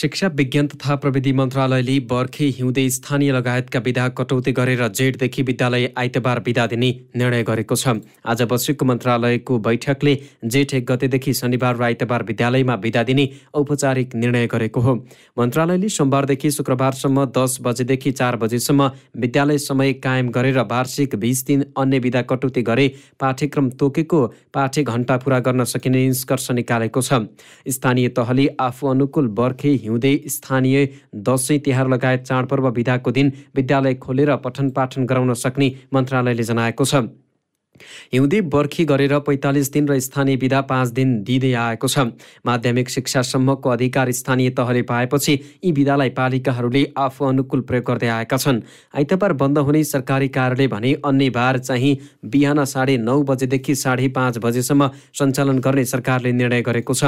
शिक्षा विज्ञान तथा प्रविधि मन्त्रालयले बर्खे हिउँदे स्थानीय लगायतका विधा कटौती गरेर जेठदेखि विद्यालय आइतबार विदा दिने निर्णय गरेको छ। आज बसेको मन्त्रालयको बैठकले जेठ एक गतेदेखि शनिबार र आइतबार विद्यालयमा विदा दिने औपचारिक निर्णय गरेको हो। मन्त्रालयले सोमबारदेखि शुक्रबारसम्म दस बजेदेखि चार बजेसम्म विद्यालय समय कायम गरेर वार्षिक बिस दिन अन्य विधा कटौती गरे पाठ्यक्रम तोकेको पाठ्य घण्टा पुरा गर्न सकिने निष्कर्ष निकालेको छ। स्थानीय तहले आफू अनुकूल बर्खे हिउँदै स्थानीय दसैँ तिहार लगायत चाडपर्व विधाको दिन विद्यालय खोलेर पठन पाठन गराउन सक्ने मन्त्रालयले जनाएको छ। हिउँदे बर्खी गरेर पैँतालिस दिन र स्थानीय विधा पाँच दिन दिँदै आएको छ। माध्यमिक शिक्षासम्मको अधिकार स्थानीय तहले पाएपछि यी विधालाई पालिकाहरूले आफू अनुकूल प्रयोग गर्दै आएका छन्। आइतबार बन्द हुने सरकारी कार्यालय भने अन्य बार चाहिँ बिहान साढे नौ बजेदेखि साढे पाँच बजेसम्म सञ्चालन गर्ने सरकारले निर्णय गरेको छ।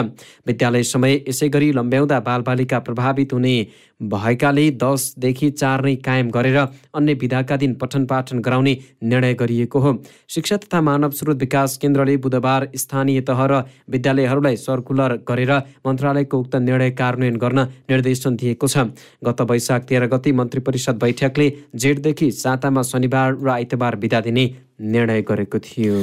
विद्यालय समय यसै गरी लम्ब्याउँदा बालबालिका प्रभावित हुने भएकाले दसदेखि चार नै कायम गरेर अन्य विधाका दिन पठन पाठन गराउने निर्णय गरिएको हो। शिक्षा तथा मानव स्रोत विकास केन्द्रले बुधबार स्थानीय तह र विद्यालयहरूलाई सर्कुलर गरेर मन्त्रालयको उक्त निर्णय कार्यान्वयन गर्न निर्देशन दिएको छ। गत वैशाख तेह्र गति मन्त्री परिषद बैठकले जेठदेखि सातामा शनिबार र आइतबार बिदा दिने निर्णय गरेको थियो।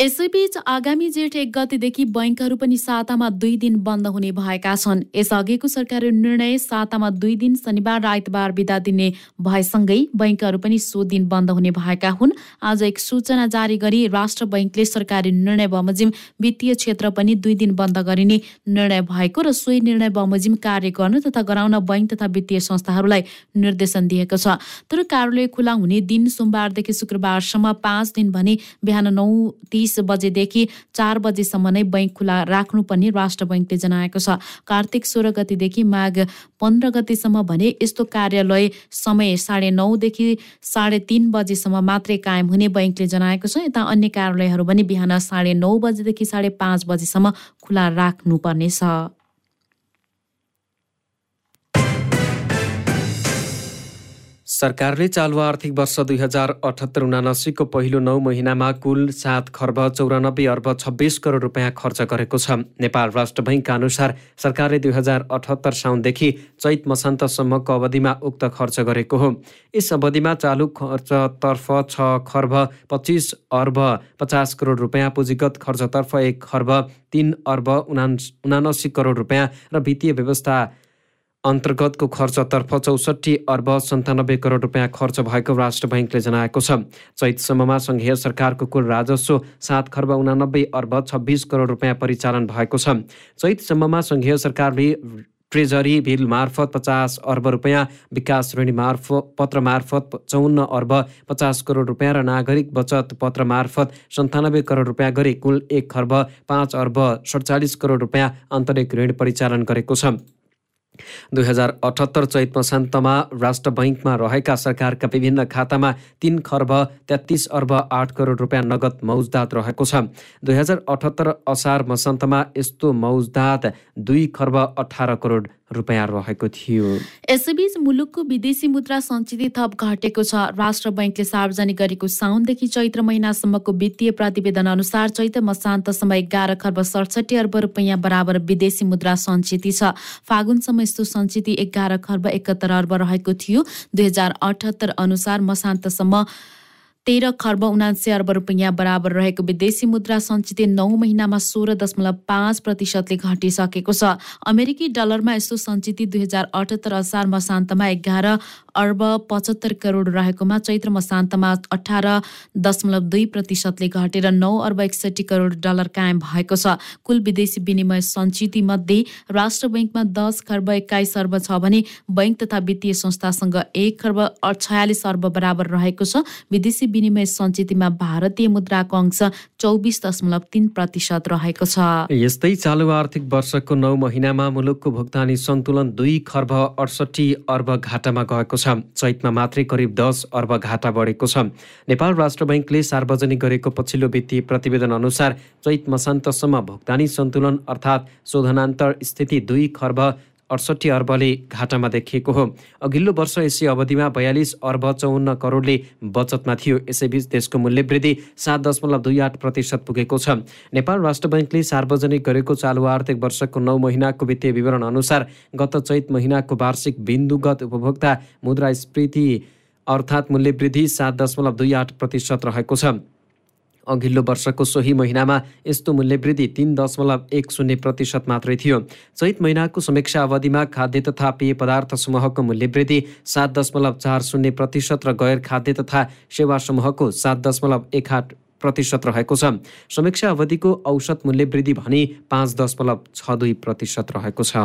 यसैबीच आगामी जेठ एक गतेदेखि बैङ्कहरू पनि सातामा दुई दिन बन्द हुने भएका छन्। यसअघिको सरकारी निर्णय सातामा दुई दिन शनिबार र आइतबार बिदा दिने भएसँगै बैङ्कहरू पनि सो दिन बन्द हुने भएका हुन्। आज एक सूचना जारी गरी राष्ट्र बैङ्कले सरकारी निर्णय बमोजिम वित्तीय क्षेत्र पनि दुई दिन बन्द गरिने निर्णय भएको र सोही निर्णय बमोजिम कार्य गर्न तथा गराउन बैङ्क तथा वित्तीय संस्थाहरूलाई निर्देशन दिएको छ। तर कार्यालय खुला हुने दिन सोमबारदेखि शुक्रबारसम्म पाँच दिन भने बिहान नौ तिस बजेदेखि चार बजेसम्म नै बैङ्क खुला राख्नुपर्ने राष्ट्र बैङ्कले जनाएको छ। कार्तिक सोह्र गतिदेखि माघ पन्ध्र गतिसम्म भने यस्तो कार्यालय समय साढे नौदेखि साढे तिन बजेसम्म मात्रै कायम हुने बैङ्कले जनाएको छ। यता अन्य कार्यालयहरू पनि बिहान साढे नौ बजेदेखि साढे पाँच बजेसम्म खुला राख्नुपर्नेछ सरकारले चालु आर्थिक वर्ष दुई हजार अठहत्तर उनासीको पहिलो नौ महिनामा कुल सात खर्ब चौरानब्बे अर्ब छब्बिस करोड रुपियाँ खर्च गरेको छ। नेपाल राष्ट्र बैङ्कका अनुसार सरकारले दुई हजार अठहत्तर साउनदेखि चैत मसान्तसम्मको अवधिमा उक्त खर्च गरेको हो। यस अवधिमा चालु खर्चतर्फ छ खर्ब पच्चिस अर्ब पचास करोड रुपियाँ पुँजीगत खर्चतर्फ एक खर्ब तिन अर्ब उना उनासी करोड रुपियाँ र वित्तीय व्यवस्था अन्तर्गतको खर्चतर्फ चौसठी अर्ब सन्तानब्बे करोड रुपियाँ खर्च भएको राष्ट्र बैङ्कले जनाएको छ। चैतसम्ममा सङ्घीय सरकारको कुल राजस्व सात खर्ब उनानब्बे अर्ब छब्बिस करोड रुपियाँ परिचालन भएको छ। चैतसम्ममा सङ्घीय सरकारले ट्रेजरी बिल मार्फत पचास अर्ब रुपियाँ विकास ऋणी मार्फत पत्र मार्फत चौन्न अर्ब पचास करोड रुपियाँ र नागरिक बचत पत्र मार्फत सन्तानब्बे करोड रुपियाँ गरी कुल एक खर्ब पाँच अर्ब सडचालिस करोड रुपियाँ आन्तरिक ऋण परिचालन गरेको छ। दुई हजार अठहत्तर चैत मसान्तमा राष्ट्र बैङ्कमा रहेका सरकारका विभिन्न खातामा तिन खर्ब तेत्तिस अर्ब आठ करोड रुपियाँ नगद मौजदात रहेको छ। दुई हजार अठहत्तर असार मसान्तमा यस्तो मौजदात दुई खर्ब अठार करोड रुपियाँ रहेको थियो। यसैबीच मुलुकको विदेशी मुद्रा सञ्चित थप घटेको छ। राष्ट्र बैङ्कले सार्वजनिक गरेको साउनदेखि चैत्र महिनासम्मको वित्तीय प्रतिवेदन अनुसार चैत्र मसान्तसम्म एघार खर्ब सडसठी अर्ब रुपियाँ बराबर विदेशी मुद्रा सञ्चित छ। फागुनसम्म यस्तो सञ्चित एघार खर्ब एकहत्तर अर्ब रहेको थियो। दुई हजार अठहत्तर अनुसार मसान्तसम्म तेह्र खर्ब उनासी अर्ब रुपियाँ बराबर रहेको विदेशी मुद्रा सञ्चित नौ महिनामा सोह्र दशमलव पाँच प्रतिशतले घटिसकेको छ। अमेरिकी डलरमा यस्तो सञ्चित दुई हजार अठहत्तर असार मसान्तमा एघार अर्ब पचहत्तर करोड रहेकोमा चैत्र मसान्तमा अठार दशमलव दुई प्रतिशतले घटेर नौ अर्ब एकसठी करोड डलर कायम भएको छ। कुल विदेशी विनिमय सञ्चित मध्ये राष्ट्र बैङ्कमा दस खर्ब एक्काइस अर्ब छ भने बैङ्क तथा वित्तीय संस्थासँग एक खर्ब छयालिस अर्ब बराबर रहेको छ। विदेशी विनिमय सञ्चितमा भारतीय मुद्राको अंश चौबिस दशमलव तिन प्रतिशत रहेको छ। यस्तै चालु आर्थिक वर्षको नौ महिनामा मुलुकको भुक्तानी सन्तुलन दुई खर्ब अडसठी अर्ब घाटामा गएको छ। चैतमा मात्रै करिब दस अर्ब घाटा बढेको छ। नेपाल राष्ट्र बैङ्कले सार्वजनिक गरेको पछिल्लो वित्तीय प्रतिवेदन अनुसार चैत मसान्तसम्म भुक्तानी सन्तुलन अर्थात् शोधनान्तर स्थिति दुई खर्ब अडसट्ठी अर्बले घाटामा देखिएको हो। अघिल्लो वर्ष यसै अवधिमा बयालिस अर्ब चौन्न करोडले बचतमा थियो। यसैबीच देशको मूल्य वृद्धि सात दशमलव दुई आठ प्रतिशत पुगेको छ। नेपाल राष्ट्र बैङ्कले सार्वजनिक गरेको चालु आर्थिक वर्षको नौ महिनाको वित्तीय विवरण अनुसार गत चैत महिनाको वार्षिक बिन्दुगत उपभोक्ता मुद्रास्फीति अर्थात् मूल्य वृद्धि सात दशमलव दुई आठ प्रतिशत रहेको छ। अघिल्लो वर्षको सोही महिनामा यस्तो मूल्य वृद्धि तिन दशमलव एक शून्य प्रतिशत मात्रै थियो। चैत महिनाको समीक्षा अवधिमा खाद्य तथा पेय पदार्थ समूहको मूल्य वृद्धि सात दशमलव चार शून्य प्रतिशत र गैर खाद्य तथा सेवा समूहको सात दशमलव एक आठ प्रतिशत रहेको छ। समीक्षा अवधिको औसत मूल्य वृद्धि भने पाँच दशमलव छ दुई प्रतिशत रहेको छ।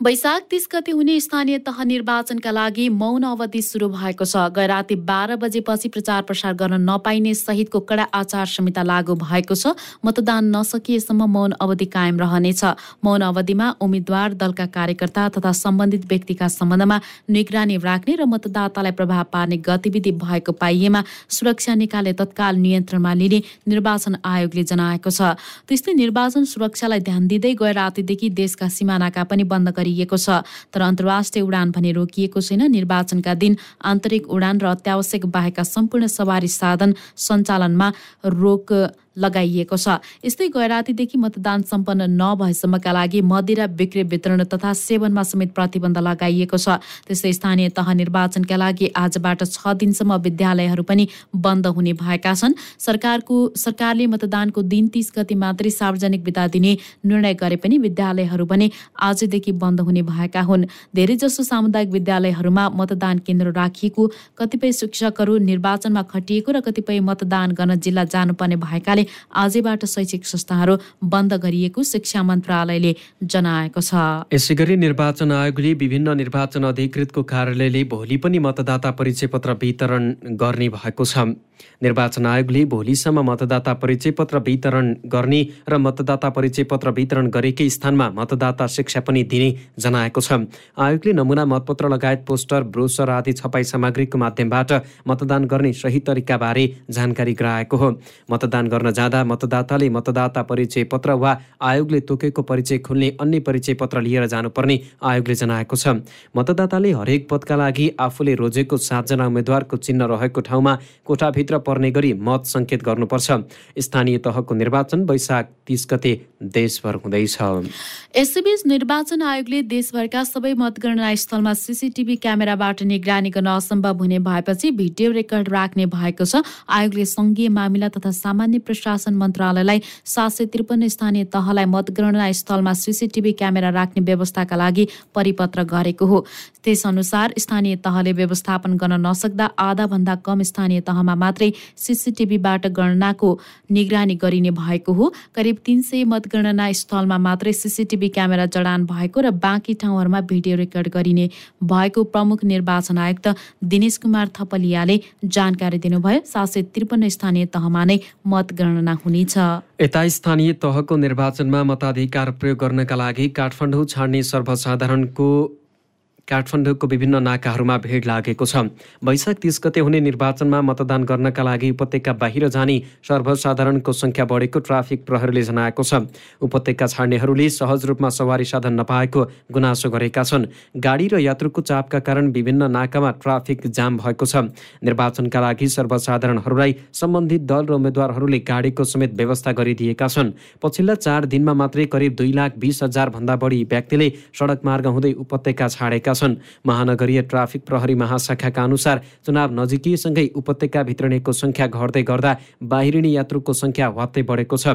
वैशाख तिस गति हुने स्थानीय तह निर्वाचनका लागि मौन अवधि सुरु भएको छ। गै राति बाह्र बजेपछि प्रचार प्रसार गर्न नपाइने सहितको कडा आचार संहिता लागू भएको छ। मतदान नसकिएसम्म मौन अवधि कायम रहनेछ। मौन अवधिमा उम्मेद्वार दलका कार्यकर्ता तथा सम्बन्धित व्यक्तिका सम्बन्धमा निगरानी राख्ने र मतदातालाई प्रभाव पार्ने गतिविधि भएको पाइएमा सुरक्षा निकाले तत्काल नियन्त्रणमा लिने निर्वाचन आयोगले जनाएको छ। त्यस्तै निर्वाचन सुरक्षालाई ध्यान दिँदै गए रातिदेखि देशका सिमानाका पनि बन्द गरी गरिएको छ। तर अन्तर्राष्ट्रिय उडान भने रोकिएको छैन। निर्वाचनका दिन आन्तरिक उडान र अत्यावश्यक बाहेकका सम्पूर्ण सवारी साधन सञ्चालनमा रोक लगाइएको छ। यस्तै गैरातीदेखि मतदान सम्पन्न नभएसम्मका लागि मदिरा बिक्री वितरण तथा सेवनमा समेत प्रतिबन्ध लगाइएको छ। त्यस्तै स्थानीय तह निर्वाचनका लागि आजबाट छ दिनसम्म विद्यालयहरू पनि बन्द हुने भएका छन्। सरकारको सरकारले मतदानको दिन तिस गति मात्रै सार्वजनिक विदा दिने निर्णय गरे पनि विद्यालयहरू भने आजदेखि बन्द हुने भएका हुन्। धेरैजसो सामुदायिक विद्यालयहरूमा मतदान केन्द्र राखिएको कतिपय शिक्षकहरू निर्वाचनमा खटिएको र कतिपय मतदान गर्न जिल्ला जानुपर्ने भएकाले आजैबाट शैक्षिक संस्थाहरू बन्द गरिएको शिक्षा मन्त्रालयले जनाएको छ। यसै गरी निर्वाचन आयोगले विभिन्न निर्वाचन अधिकृतको कार्यालयले भोलि पनि मतदाता परिचय पत्र वितरण गर्ने भएको छ। निर्वाचन आयोगले भोलिसम्म मतदाता परिचय पत्र वितरण गर्ने र मतदाता परिचय पत्र वितरण गरेकै स्थानमा मतदाता शिक्षा पनि दिने जनाएको छ। आयोगले नमुना मतपत्र लगायत पोस्टर ब्रोसर आदि छपाई सामग्रीको माध्यमबाट मतदान गर्ने सही तरिकाबारे जानकारी गराएको हो। मतदान गर्न जाँदा मतदाताले मतदाता परिचय पत्र वा आयोगले तोकेको परिचय खुल्ने अन्य परिचय पत्र लिएर जानुपर्ने आयोगले जनाएको छ। मतदाताले हरेक पदका लागि आफूले रोजेको सातजना उम्मेद्वारको चिन्ह रहेको ठाउँमा कोठाभित्र पर्ने गरी मत सङ्केत गर्नुपर्छ। स्थानीय तहको निर्वाचन वैशाख तिस गते देशभर हुँदैछ। यसैबीच निर्वाचन आयोगले देशभरका सबै मतगणना स्थलमा सिसिटिभी क्यामेराबाट निगरानी गर्न असम्भव हुने भएपछि भिडियो रेकर्ड राख्ने भएको छ। आयोगले सङ्घीय मामिला तथा सामान्य प्रशासन मन्त्रालयलाई सात सय त्रिपन्न स्थानीय तहलाई मतगणना स्थलमा सिसिटिभी क्यामेरा राख्ने व्यवस्थाका लागि परिपत्र गरेको हो। त्यसअनुसार स्थानीय तहले व्यवस्थापन गर्न नसक्दा आधाभन्दा कम स्थानीय तहमा मात्रै सिसिटिभीबाट गणनाको निगरानी गरिने भएको हो। करिब तिन सय मतगणना स्थलमा मात्रै सिसिटिभी क्यामेरा जडान भएको र बाँकी ठाउँहरूमा भिडियो रेकर्ड गरिने भएको प्रमुख निर्वाचन आयुक्त दिनेश कुमार थपलियाले जानकारी दिनुभयो। सात सय त्रिपन्न स्थानीय तहमा नै मतगणना हुनेछ यता स्थानीय तहको निर्वाचनमा मताधिकार प्रयोग गर्नका लागि काठमाडौँ छाड्ने सर्वसाधारणको काठमाडौँको विभिन्न नाकाहरूमा भिड लागेको छ। वैशाख तिस गते हुने निर्वाचनमा मतदान गर्नका लागि उपत्यका बाहिर जाने सर्वसाधारणको सङ्ख्या बढेको ट्राफिक प्रहरीले जनाएको छ। उपत्यका छाड्नेहरूले सहज रूपमा सवारी साधन नपाएको गुनासो गरेका छन्। गाडी र यात्रुको चापका कारण विभिन्न नाकामा ट्राफिक जाम भएको छ। निर्वाचनका लागि सर्वसाधारणहरूलाई सम्बन्धित दल र उम्मेद्वारहरूले गाडीको समेत व्यवस्था गरिदिएका छन्। पछिल्ला चार दिनमा मात्रै करिब दुई लाख बिस हजारभन्दा बढी व्यक्तिले सडक मार्ग हुँदै उपत्यका छाडेका महानगरीय ट्राफिक प्रहरी महाशाखाका अनुसार चुनाव नजिकैसँगै उपत्यका भित्रनेको सङ्ख्या घट्दै गर्दा बाहिरिने यात्रुको सङ्ख्या हत्तै बढेको छ।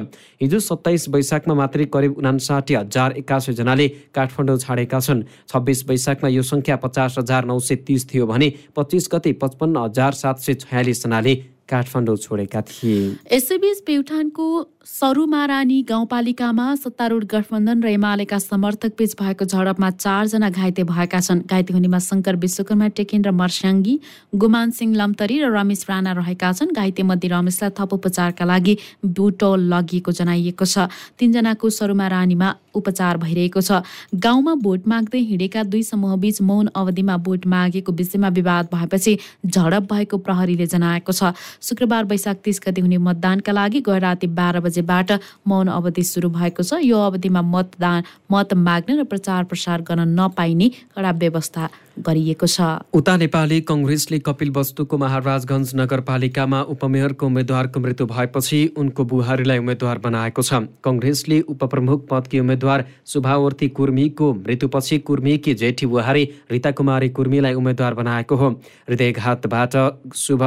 हिजो सत्ताइस वैशाखमा मात्रै करिब उनासाठी हजार एक्कासी जनाले काठमाडौँ छाडेका छन्। छब्बिस वैशाखमा यो सङ्ख्या पचास हजार नौ सय तिस थियो भने पच्चिस गते पचपन्न हजार सात सय छयालिसजनाले काठमाडौँ छोडेका थिए। यसैबीच प्युठानको सरुमारानी गाउँपालिकामा सत्तारूढ गठबन्धन र एमालेका समर्थक बीच भएको झडपमा चारजना घाइते भएका छन्। घाइते हुनेमा शङ्कर विश्वकर्मा टेकिन र मर्स्याङ्गी गुमान सिंह लम्तरी र रमेश राणा रहेका छन्। घाइते मध्ये रमेशलाई थप उपचारका लागि बुटोल लगिएको जनाइएको छ। तिनजनाको सरुमा रानीमा उपचार भइरहेको छ। गाउँमा भोट माग्दै हिँडेका दुई समूहबीच मौन अवधिमा भोट मागेको विषयमा विवाद भएपछि झडप भएको प्रहरीले जनाएको छ। शुक्रबार वैशाख तिस गति हुने मतदानका लागि गए राति बाह्र बजे बजेबाट मौन अवधि सुरु भएको छ। यो अवधिमा मतदान मत माग्न र प्रचार प्रसार गर्न नपाइने कडा व्यवस्था गरिएको छ। उता नेपाली कङ्ग्रेसले कपिल वस्तुको महाराजगञ्ज नगरपालिकामा उपमेयरको उम्मेद्वारको मृत्यु भएपछि उनको बुहारीलाई उम्मेद्वार बनाएको छ। कङ्ग्रेसले उपप्रमुख पदकी उम्मेद्वार शुभावर्ती कुर्मीको मृत्युपछि कुर्मीकी जेठी बुहारी रिता कुमारी कुर्मीलाई उम्मेद्वार बनाएको हो। हृदयघातबाट शुभ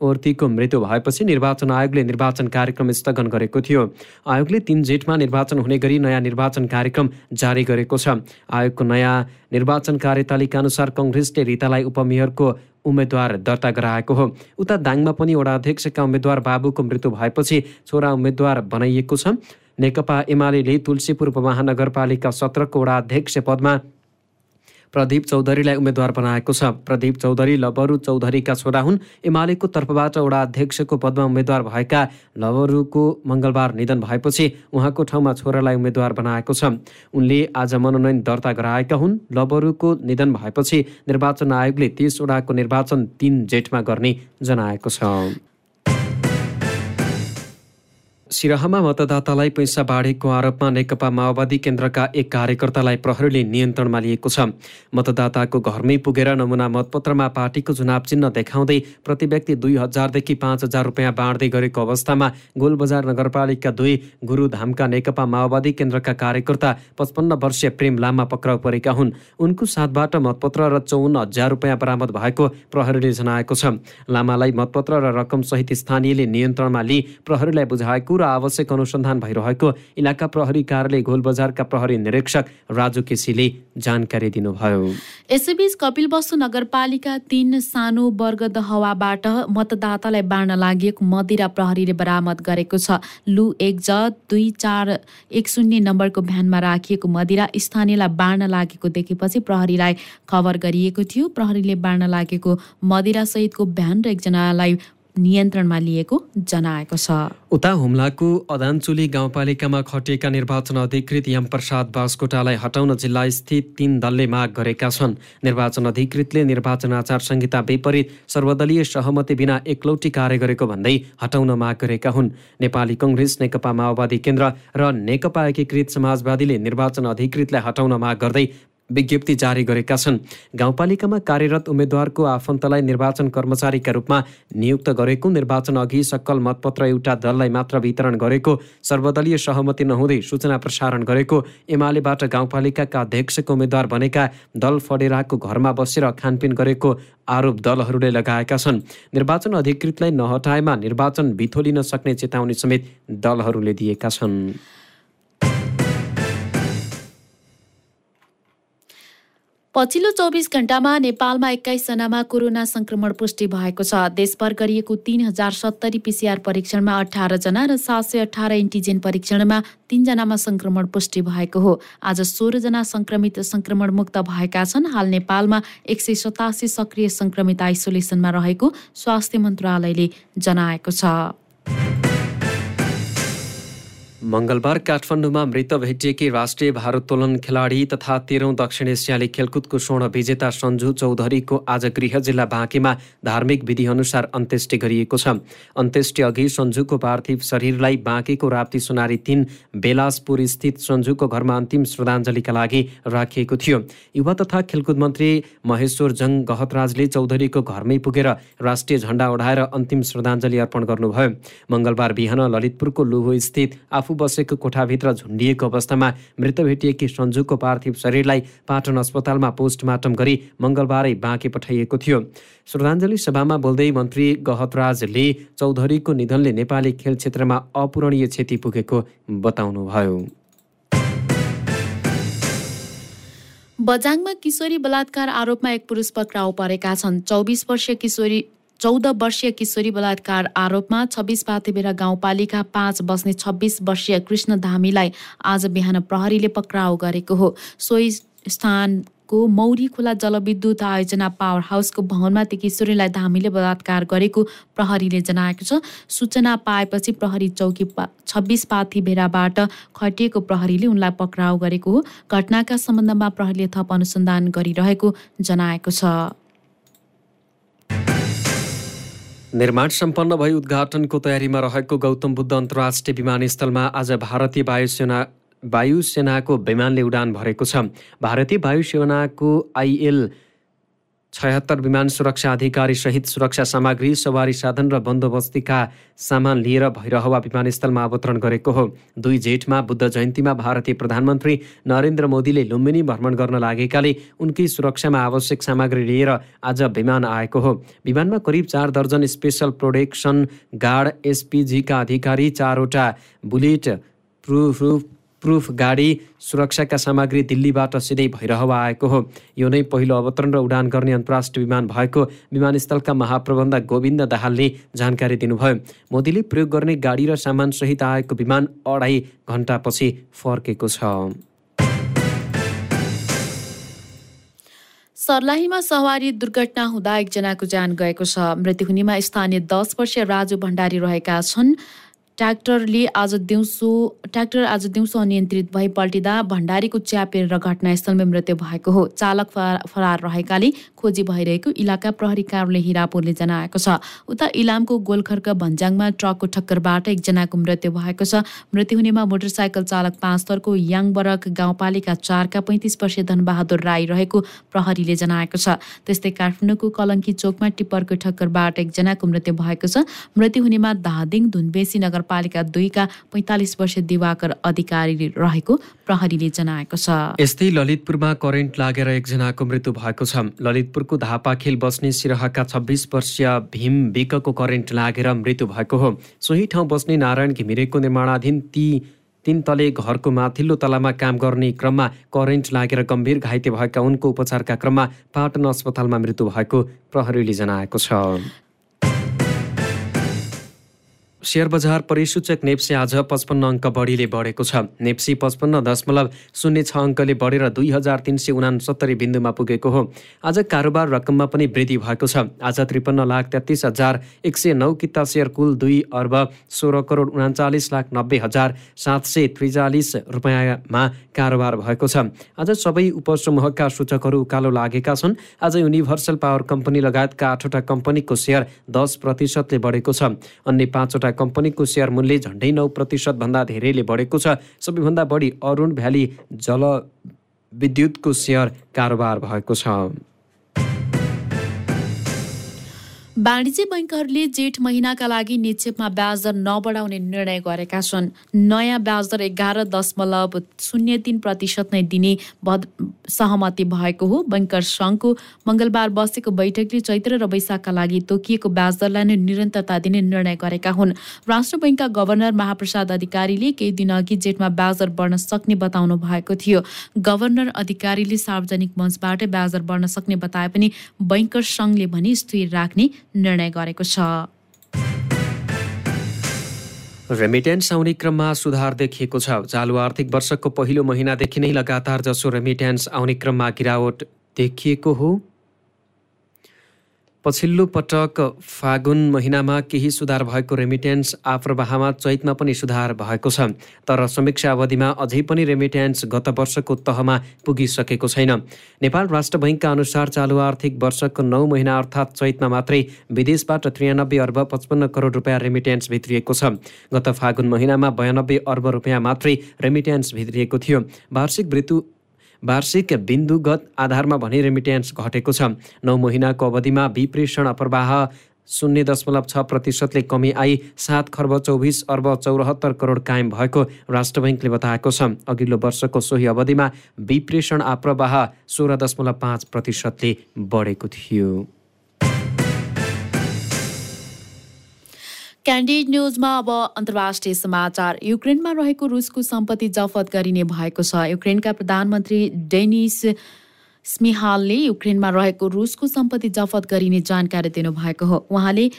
ओर्तीको मृत्यु भएपछि निर्वाचन आयोगले निर्वाचन कार्यक्रम स्थगन गरेको थियो आयोगले तिन जेठमा निर्वाचन हुने गरी नयाँ निर्वाचन कार्यक्रम जारी गरेको छ। आयोगको नयाँ निर्वाचन कार्यतालिका अनुसार कङ्ग्रेसले रितालाई उपमेयरको उम्मेद्वार दर्ता गराएको हो। उता दाङमा पनि वडा अध्यक्षका उम्मेद्वार बाबुको मृत्यु भएपछि छोरा उम्मेद्वार बनाइएको छ। नेकपा एमाले तुलसीपुर उपमहानगरपालिका सत्रको वडा अध्यक्ष पदमा प्रदीप चौधरीलाई उम्मेद्वार बनाएको छ। प्रदीप चौधरी लबरु चौधरीका छोरा हुन् एमालेको तर्फबाट वडा अध्यक्षको पदमा उम्मेद्वार भएका लबरुको मङ्गलबार निधन भएपछि उहाँको ठाउँमा छोरालाई उम्मेद्वार बनाएको छ। उनले आज मनोनयन दर्ता गराएका हुन्। लबरुको निधन भएपछि निर्वाचन आयोगले तिसवटाको निर्वाचन तिन जेठमा गर्ने जनाएको छ। सिराहामा मतदातालाई पैसा बाढेको आरोपमा नेकपा माओवादी केन्द्रका एक कार्यकर्तालाई प्रहरीले नियन्त्रणमा लिएको छ। मतदाताको घरमै पुगेर नमुना मतपत्रमा पार्टीको चुनाव चिन्ह देखाउँदै प्रति व्यक्ति दुई हजारदेखि पाँच हजार रुपियाँ बाँड्दै गरेको अवस्थामा गोलबजार नगरपालिका दुई गुरुधामका नेकपा माओवादी केन्द्रका कार्यकर्ता पचपन्न वर्षीय प्रेम लामा पक्राउ परेका हुन्। उनको साथबाट मतपत्र र चौन्न हजार रुपियाँ बरामद भएको प्रहरीले जनाएको छ। लामालाई मतपत्र र रकमसहित स्थानीयले नियन्त्रणमा लिई प्रहरीलाई बुझाएको र आवश्यक अनुसन्धान भइरहेको इलाका प्रहरी कार्यालय घोलबजारका प्रहरी निरीक्षक राजु केसीले जानकारी दिनुभयो। यसैबीच कपिलवस्तु नगरपालिका तीन सानो वर्गदहवाबाट मतदातालाई बाँड्न लागि मदिरा प्रहरीले बरामद गरेको छ। लु एक ज दुई चार एक शून्य नम्बरको भ्यानमा राखिएको मदिरा स्थानीयलाई बाँड्न लागेको देखेपछि प्रहरीलाई खबर गरिएको थियो। प्रहरीले बाँड्न लागेको मदिरा सहितको भ्यान र एकजनालाई नियन्त्रणमा लिएको जनाएको छ। उता हुम्लाको अदानचुली गाउँपालिकामा खटिएका निर्वाचन अधिकृत यमप्रसाद बासकोटालाई हटाउन जिल्ला स्थित तीन दलले माग गरेका छन्। निर्वाचन अधिकृतले निर्वाचन आचार संहिता विपरीत सर्वदलीय सहमति बिना एकलौटी कार्य गरेको भन्दै हटाउन माग गरेका हुन्। नेपाली कङ्ग्रेस नेकपा माओवादी केन्द्र र नेकपा एकीकृत समाजवादीले निर्वाचन अधिकृतलाई हटाउन माग गर्दै विज्ञप्ति जारी गरेका छन्। गाउँपालिकामा कार्यरत उम्मेद्वारको आफन्तलाई निर्वाचन कर्मचारीका रूपमा नियुक्त गरेको निर्वाचन अघि सक्कल मतपत्र एउटा दललाई मात्र वितरण गरेको सर्वदलीय सहमति नहुँदै सूचना प्रसारण गरेको एमालेबाट गाउँपालिकाका अध्यक्षको उम्मेद्वार बनेका दल फडेराको घरमा बसेर खानपिन गरेको आरोप दलहरूले लगाएका छन्। निर्वाचन अधिकृतलाई नहटाएमा निर्वाचन बिथोलिन सक्ने चेतावनी समेत दलहरूले दिएका छन्। पछिल्लो चौबिस घण्टामा नेपालमा एक्काइसजनामा कोरोना संक्रमण पुष्टि भएको छ। देशभर गरिएको तीन हजार सत्तरी पिसिआर परीक्षणमा अठारजना र सात सय अठार एन्टिजेन परीक्षणमा तीनजनामा संक्रमण पुष्टि भएको हो। आज सोह्रजना संक्रमित संक्रमण मुक्त भएका छन्। हाल नेपालमा एक सय सतासी सक्रिय संक्रमित आइसोलेसनमा रहेको स्वास्थ्य मन्त्रालयले जनाएको छ। मङ्गलबार काठमाडौँमा मृत भेटिएकी राष्ट्रिय भारोत्तोलन खेलाडी तथा तेह्रौँ दक्षिण एसियाली खेलकुदको स्वर्ण विजेता सन्जु चौधरीको आज गृह जिल्ला बाँकीमा धार्मिक विधिअनुसार अन्त्येष्टि गरिएको छ। अन्त्येष्टि अघि सन्जुको पार्थिव शरीरलाई बाँकीको राप्ती सोनारी तिन बेलासपुर स्थित सन्जुको घरमा अन्तिम श्रद्धाञ्जलीका लागि राखिएको थियो। युवा तथा खेलकुद मन्त्री महेश्वर जङ गहतराजले चौधरीको घरमै पुगेर राष्ट्रिय झण्डा ओढाएर अन्तिम श्रद्धाञ्जली अर्पण गर्नुभयो। मङ्गलबार बिहान ललितपुरको लुहो स्थित आफू बसेको कोठाभित्र झुन्डिएको अवस्थामा मृत भेटिएकी सन्जुको पार्थिव शरीरलाई पाटन अस्पतालमा पोस्टमार्टम गरी मङ्गलबारै बाँके पठाइएको थियो। श्रद्धाञ्जली सभामा बोल्दै मन्त्री गहतराजले चौधरीको निधनले नेपाली खेल क्षेत्रमा अपूरणीय क्षति पुगेको बताउनुभयो। बजाङमा किशोरी बलात्कार आरोपमा एक पुरुष पक्राउ परेका छन्। चौबिस वर्षीय किशोरी चौध वर्षीय किशोरी बलात्कार आरोपमा छब्बिस पाथेबेरा गाउँपालिका पाँच बस्ने छब्बिस वर्षीय कृष्ण धामीलाई आज बिहान प्रहरीले पक्राउ गरेको हो। सोही स्थानको मौरी खोला जलविद्युत आयोजना पावर हाउसको भवनमा ती किशोरीलाई धामीले बलात्कार गरेको प्रहरीले जनाएको छ। सूचना पाएपछि प्रहरी चौकी पा छब्बिस पाथी भेराबाट खटिएको प्रहरीले उनलाई पक्राउ गरेको हो। घटनाका सम्बन्धमा प्रहरीले थप अनुसन्धान गरिरहेको जनाएको छ। निर्माण सम्पन्न भई उद्घाटनको तयारीमा रहेको गौतम बुद्ध अन्तर्राष्ट्रिय विमानस्थलमा आज भारतीय वायुसेना वायुसेनाको विमानले उडान भरेको छ। भारतीय वायुसेनाको आइएल छयत्तर विमान सुरक्षा अधिकारी सहित सुरक्षा सामग्री सवारी साधन र बन्दोबस्तीका सामान लिएर भैरहवा विमानस्थलमा अवतरण गरेको हो। दुई जेठमा बुद्ध जयन्तीमा भारतीय प्रधानमन्त्री नरेन्द्र मोदीले लुम्बिनी भ्रमण गर्न लागेकाले उनकै सुरक्षामा आवश्यक सामग्री लिएर आज विमान आएको हो। विमानमा करिब चार दर्जन स्पेसल प्रोटेक्सन गार्ड एसपिजीका अधिकारी चारवटा बुलेट प्रुफ प्रुफ गाडी सुरक्षाका सामग्री दिल्लीबाट सिधै भइरहवा आएको हो। यो नै पहिलो अवतरण र उडान गर्ने अन्तर्राष्ट्रिय विमान भएको विमानस्थलका महाप्रबन्धक गोविन्द दाहालले जानकारी दिनुभयो। मोदीले प्रयोग गर्ने गाडी र सामानसहित आएको विमान अढाई घन्टापछि फर्केको छ। सर्लाहीमा सवारी दुर्घटना हुँदा एकजनाको ज्यान गएको छ। मृत्यु हुनेमा स्थानीय दस वर्षीय राजु भण्डारी रहेका छन्। ट्र्याक्टरले आज दिउँसो ट्र्याक्टर आज दिउँसो अनियन्त्रित भई पल्टिँदा भण्डारीको च्यापेर घटनास्थलमै मृत्यु भएको हो। चालक फरार रहेकाले खोजी भइरहेको इलाका प्रहरी कार्यालय हिरापुरले जनाएको छ। उता इलामको गोलखर्क भन्ज्याङमा ट्रकको ठक्करबाट एकजनाको मृत्यु भएको छ। मृत्यु हुनेमा मोटरसाइकल चालक पाँच थरको याङबरक गाउँपालिका चारका पैँतिस वर्षीय धनबहादुर राई रहेको प्रहरीले जनाएको छ। त्यस्तै काठमाडौँको कलङ्की चोकमा टिप्परको ठक्करबाट एकजनाको मृत्यु भएको छ। मृत्यु हुनेमा धादिङ धुनबेसी नगर नगरपालिका दुईका पैँतालिस वर्ष दिवाकर अधिकारी रहेको प्रहरीले जनाएको छ। यस्तै ललितपुरमा करेन्ट लागेर एकजनाको मृत्यु भएको छ। ललितपुरको धापाखेल बस्ने सिरहाका छब्बिस वर्षीय भीम विकको करेन्ट लागेर मृत्यु भएको हो। सोही ठाउँ बस्ने नारायण घिमिरेको निर्माणाधीन ती तीन तले घरको माथिल्लो तलामा काम गर्ने क्रममा करेन्ट लागेर गम्भीर घाइते भएका उनको उपचारका क्रममा पाटन अस्पतालमा मृत्यु भएको प्रहरीले जनाएको छ। सेयर बजार परिसूचक नेप्से आज पचपन्न अङ्क बढीले बढेको छ। नेप्सी पचपन्न दशमलव शून्य छ अङ्कले बढेर दुई हजार तिन सय उनासत्तरी बिन्दुमा पुगेको हो। आज कारोबार रकममा पनि वृद्धि भएको छ। आज त्रिपन्न लाख तेत्तिस हजार एक सय नौ किता सेयर कुल दुई अर्ब सोह्र करोड उनाचालिस लाख नब्बे हजार सात सय त्रिचालिस रुपियाँमा कारोबार भएको छ। आज सबै उपसमूहका सूचकहरू उकालो लागेका छन्। आज युनिभर्सल पावर कम्पनी लगायतका आठवटा कम्पनीको सेयर दस प्रतिशतले बढेको छ। अन्य पाँचवटा कम्पनीको सेयर मूल्य झन्डै नौ प्रतिशतभन्दा धेरैले बढेको छ। सबैभन्दा बढी अरुण भ्याली जल विद्युतको सेयर कारोबार भएको छ। वाणिज्य बैङ्कहरूले जेठ महिनाका लागि निक्षेपमा ब्याज दर नबढाउने निर्णय गरेका छन्। नयाँ ब्याज दर एघार दशमलव शून्य तिन प्रतिशत नै दिने सहमति भएको हो। बैङ्कर सङ्घको मङ्गलबार बसेको बैठकले चैत्र र वैशाखका लागि तोकिएको ब्याज दरलाई नै निरन्तरता दिने निर्णय गरेका हुन्। राष्ट्र बैङ्कका गभर्नर महाप्रसाद अधिकारीले केही दिन अघि जेठमा ब्याज दर बढ्न सक्ने बताउनु भएको थियो। गभर्नर अधिकारीले सार्वजनिक मञ्चबाट ब्याज दर बढ्न सक्ने बताए पनि बैङ्कर सङ्घले भने स्थिर राख्ने निर्णय गरेको छ। रेमिटेन्स आउने क्रममा सुधार देखिएको छ। चालु आर्थिक वर्षको पहिलो महिनादेखि नै लगातार जसो रेमिटेन्स आउने क्रममा गिरावट देखिएको हो। पछिल्लो पटक फागुन महिनामा केही सुधार भएको रेमिटेन्स आप्रवाहमा चैतमा पनि सुधार भएको छ। तर समीक्षा अवधिमा अझै पनि रेमिटेन्स गत वर्षको तहमा पुगिसकेको छैन। नेपाल राष्ट्र बैङ्कका अनुसार चालु आर्थिक वर्षको नौ महिना अर्थात् चैतमा मात्रै विदेशबाट त्रियानब्बे अर्ब पचपन्न करोड रुपियाँ रेमिटेन्स भित्रिएको छ। गत फागुन महिनामा बयानब्बे अर्ब रुपियाँ मात्रै रेमिटेन्स भित्रिएको थियो। वार्षिक मृत्यु वार्षिक बिन्दुगत आधारमा भने रेमिटेन्स घटेको छ। नौ महिनाको अवधिमा विप्रेषण अप्रवाह शून्य दशमलव छ प्रतिशतले कमी आई सात खर्ब चौबिस अर्ब चौरात्तर करोड कायम भएको राष्ट्र बैङ्कले बताएको छ। अघिल्लो वर्षको सोही अवधिमा विप्रेषण आप्रवाह सोह्र दशमलव पाँच प्रतिशतले बढेको थियो। क्यान्डिड न्युजमा अब अन्तर्राष्ट्रिय समाचार। युक्रेनमा रहेको रुसको सम्पत्ति जफत गरिने भएको छ। युक्रेनका प्रधानमन्त्री डेनिस स्मिहालले युक्रेनमा रहेको रुसको सम्पत्ति जफत गरिने जानकारी दिनुभएको हो। उहाँले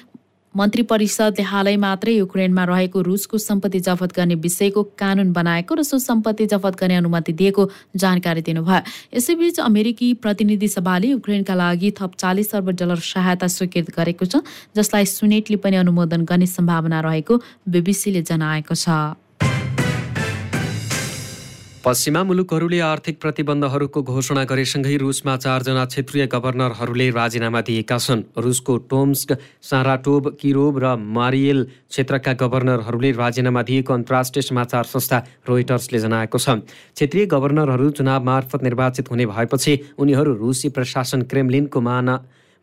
मन्त्री परिषदले हालै मात्रै युक्रेनमा रहेको रुसको सम्पत्ति जफत गर्ने विषयको कानुन बनाएको र सो सम्पत्ति जफत गर्ने अनुमति दिएको जानकारी दिनुभयो। यसैबीच अमेरिकी प्रतिनिधि सभाले युक्रेनका लागि थप चालिस अर्ब डलर सहायता स्वीकृत गरेको छ जसलाई सुनेटले पनि अनुमोदन गर्ने सम्भावना रहेको बिबिसीले जनाएको छ। पश्चिमा मुलुकहरूले आर्थिक प्रतिबन्धहरूको घोषणा गरेसँगै रुसमा चारजना क्षेत्रीय गभर्नरहरूले राजीनामा दिएका छन्। रुसको टोम्स्क साराटोभ किरोभ र मारिएल क्षेत्रका गभर्नरहरूले राजीनामा दिएको अन्तर्राष्ट्रिय समाचार संस्था रोइटर्सले जनाएको छ। क्षेत्रीय गभर्नरहरू चुनाव मार्फत निर्वाचित हुने भएपछि उनीहरू रुसी प्रशासन क्रेमलिनको मान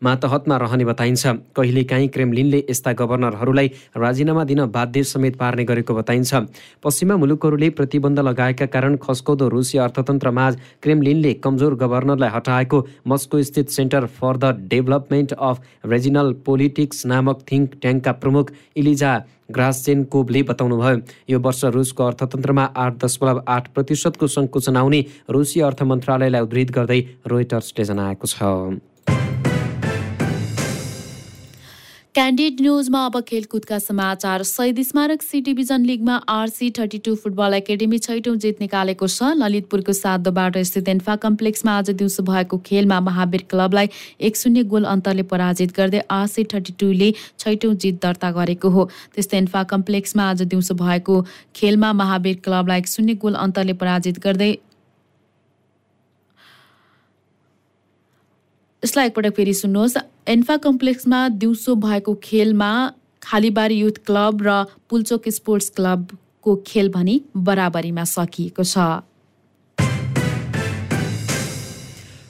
मातहतमा रहने बताइन्छ। कहिलेकाहीँ क्रेमलिनले यस्ता गभर्नरहरूलाई राजीनामा दिन बाध्य समेत पार्ने गरेको बताइन्छ। पश्चिमा मुलुकहरूले प्रतिबन्ध लगाएका कारण खस्कौदो रुसी अर्थतन्त्रमाझ क्रेमलिनले कमजोर गभर्नरलाई हटाएको मस्को स्थित centre for the development of regional politics नामक थिङ्क ट्याङ्कका प्रमुख इलिजा ग्रासचेन्कोभले बताउनुभयो। यो वर्ष रुसको अर्थतन्त्रमा आठ दशमलव आठ प्रतिशतको सङ्कुचन आउने रुसी अर्थ मन्त्रालयलाई उद्धित गर्दै रोइटर्सले जनाएको छ। क्यान्डिड न्युजमा अब खेलकुदका समाचार। शहीद स्मारक C division लिगमा RC thirty two football academy छैटौँ जित निकालेको छ। ललितपुरको सातोबाट स्थित एन्फा कम्प्लेक्समा आज दिउँसो भएको खेलमा महावीर क्लबलाई एक शून्य गोल अन्तरले पराजित गर्दै आरसी थर्टी टूले छैटौँ जित दर्ता गरेको हो। त्यस्तै एन्फा कम्प्लेक्समा आज दिउँसो भएको खेलमा महावीर क्लबलाई एक शून्य गोल अन्तरले पराजित गर्दै यसलाई एकपटक फेरि सुन्नुहोस्। एन्फा कम्प्लेक्समा दिउँसो भएको खेलमा खालीबारी युथ क्लब र पुल्चोक स्पोर्ट्स क्लबको खेल भनी बराबरीमा सकिएको छ।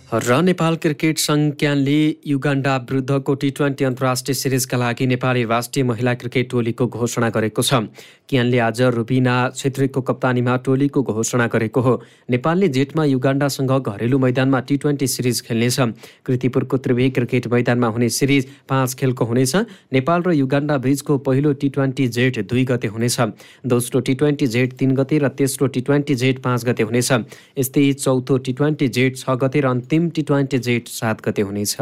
र नेपाल क्रिकेट सङ्घ क्यानले युगान्डा विरुद्धको टी ट्वेन्टी अन्तर्राष्ट्रिय सिरिजका लागि नेपाली राष्ट्रिय महिला क्रिकेट टोलीको घोषणा गरेको छ। क्यानले आज रुबिना छेत्रीको कप्तानीमा टोलीको घोषणा गरेको हो। नेपालले जेठमा युगान्डासँग घरेलु मैदानमा टी ट्वेन्टी सिरिज खेल्नेछ। कृतिपुरको त्रिवेणी क्रिकेट मैदानमा हुने सिरिज पाँच खेलको हुनेछ। नेपाल र युगान्डा बीचको पहिलो टी ट्वेन्टी जेठ दुई गते हुनेछ। दोस्रो टी ट्वेन्टी जेठ तिन गते र तेस्रो टी ट्वेन्टी जेठ पाँच गते हुनेछ। यस्तै चौथो टी ट्वेन्टी जेठ छ गते र अन्तिम टी ट्वेन्टी जेठ सात गते हुनेछ।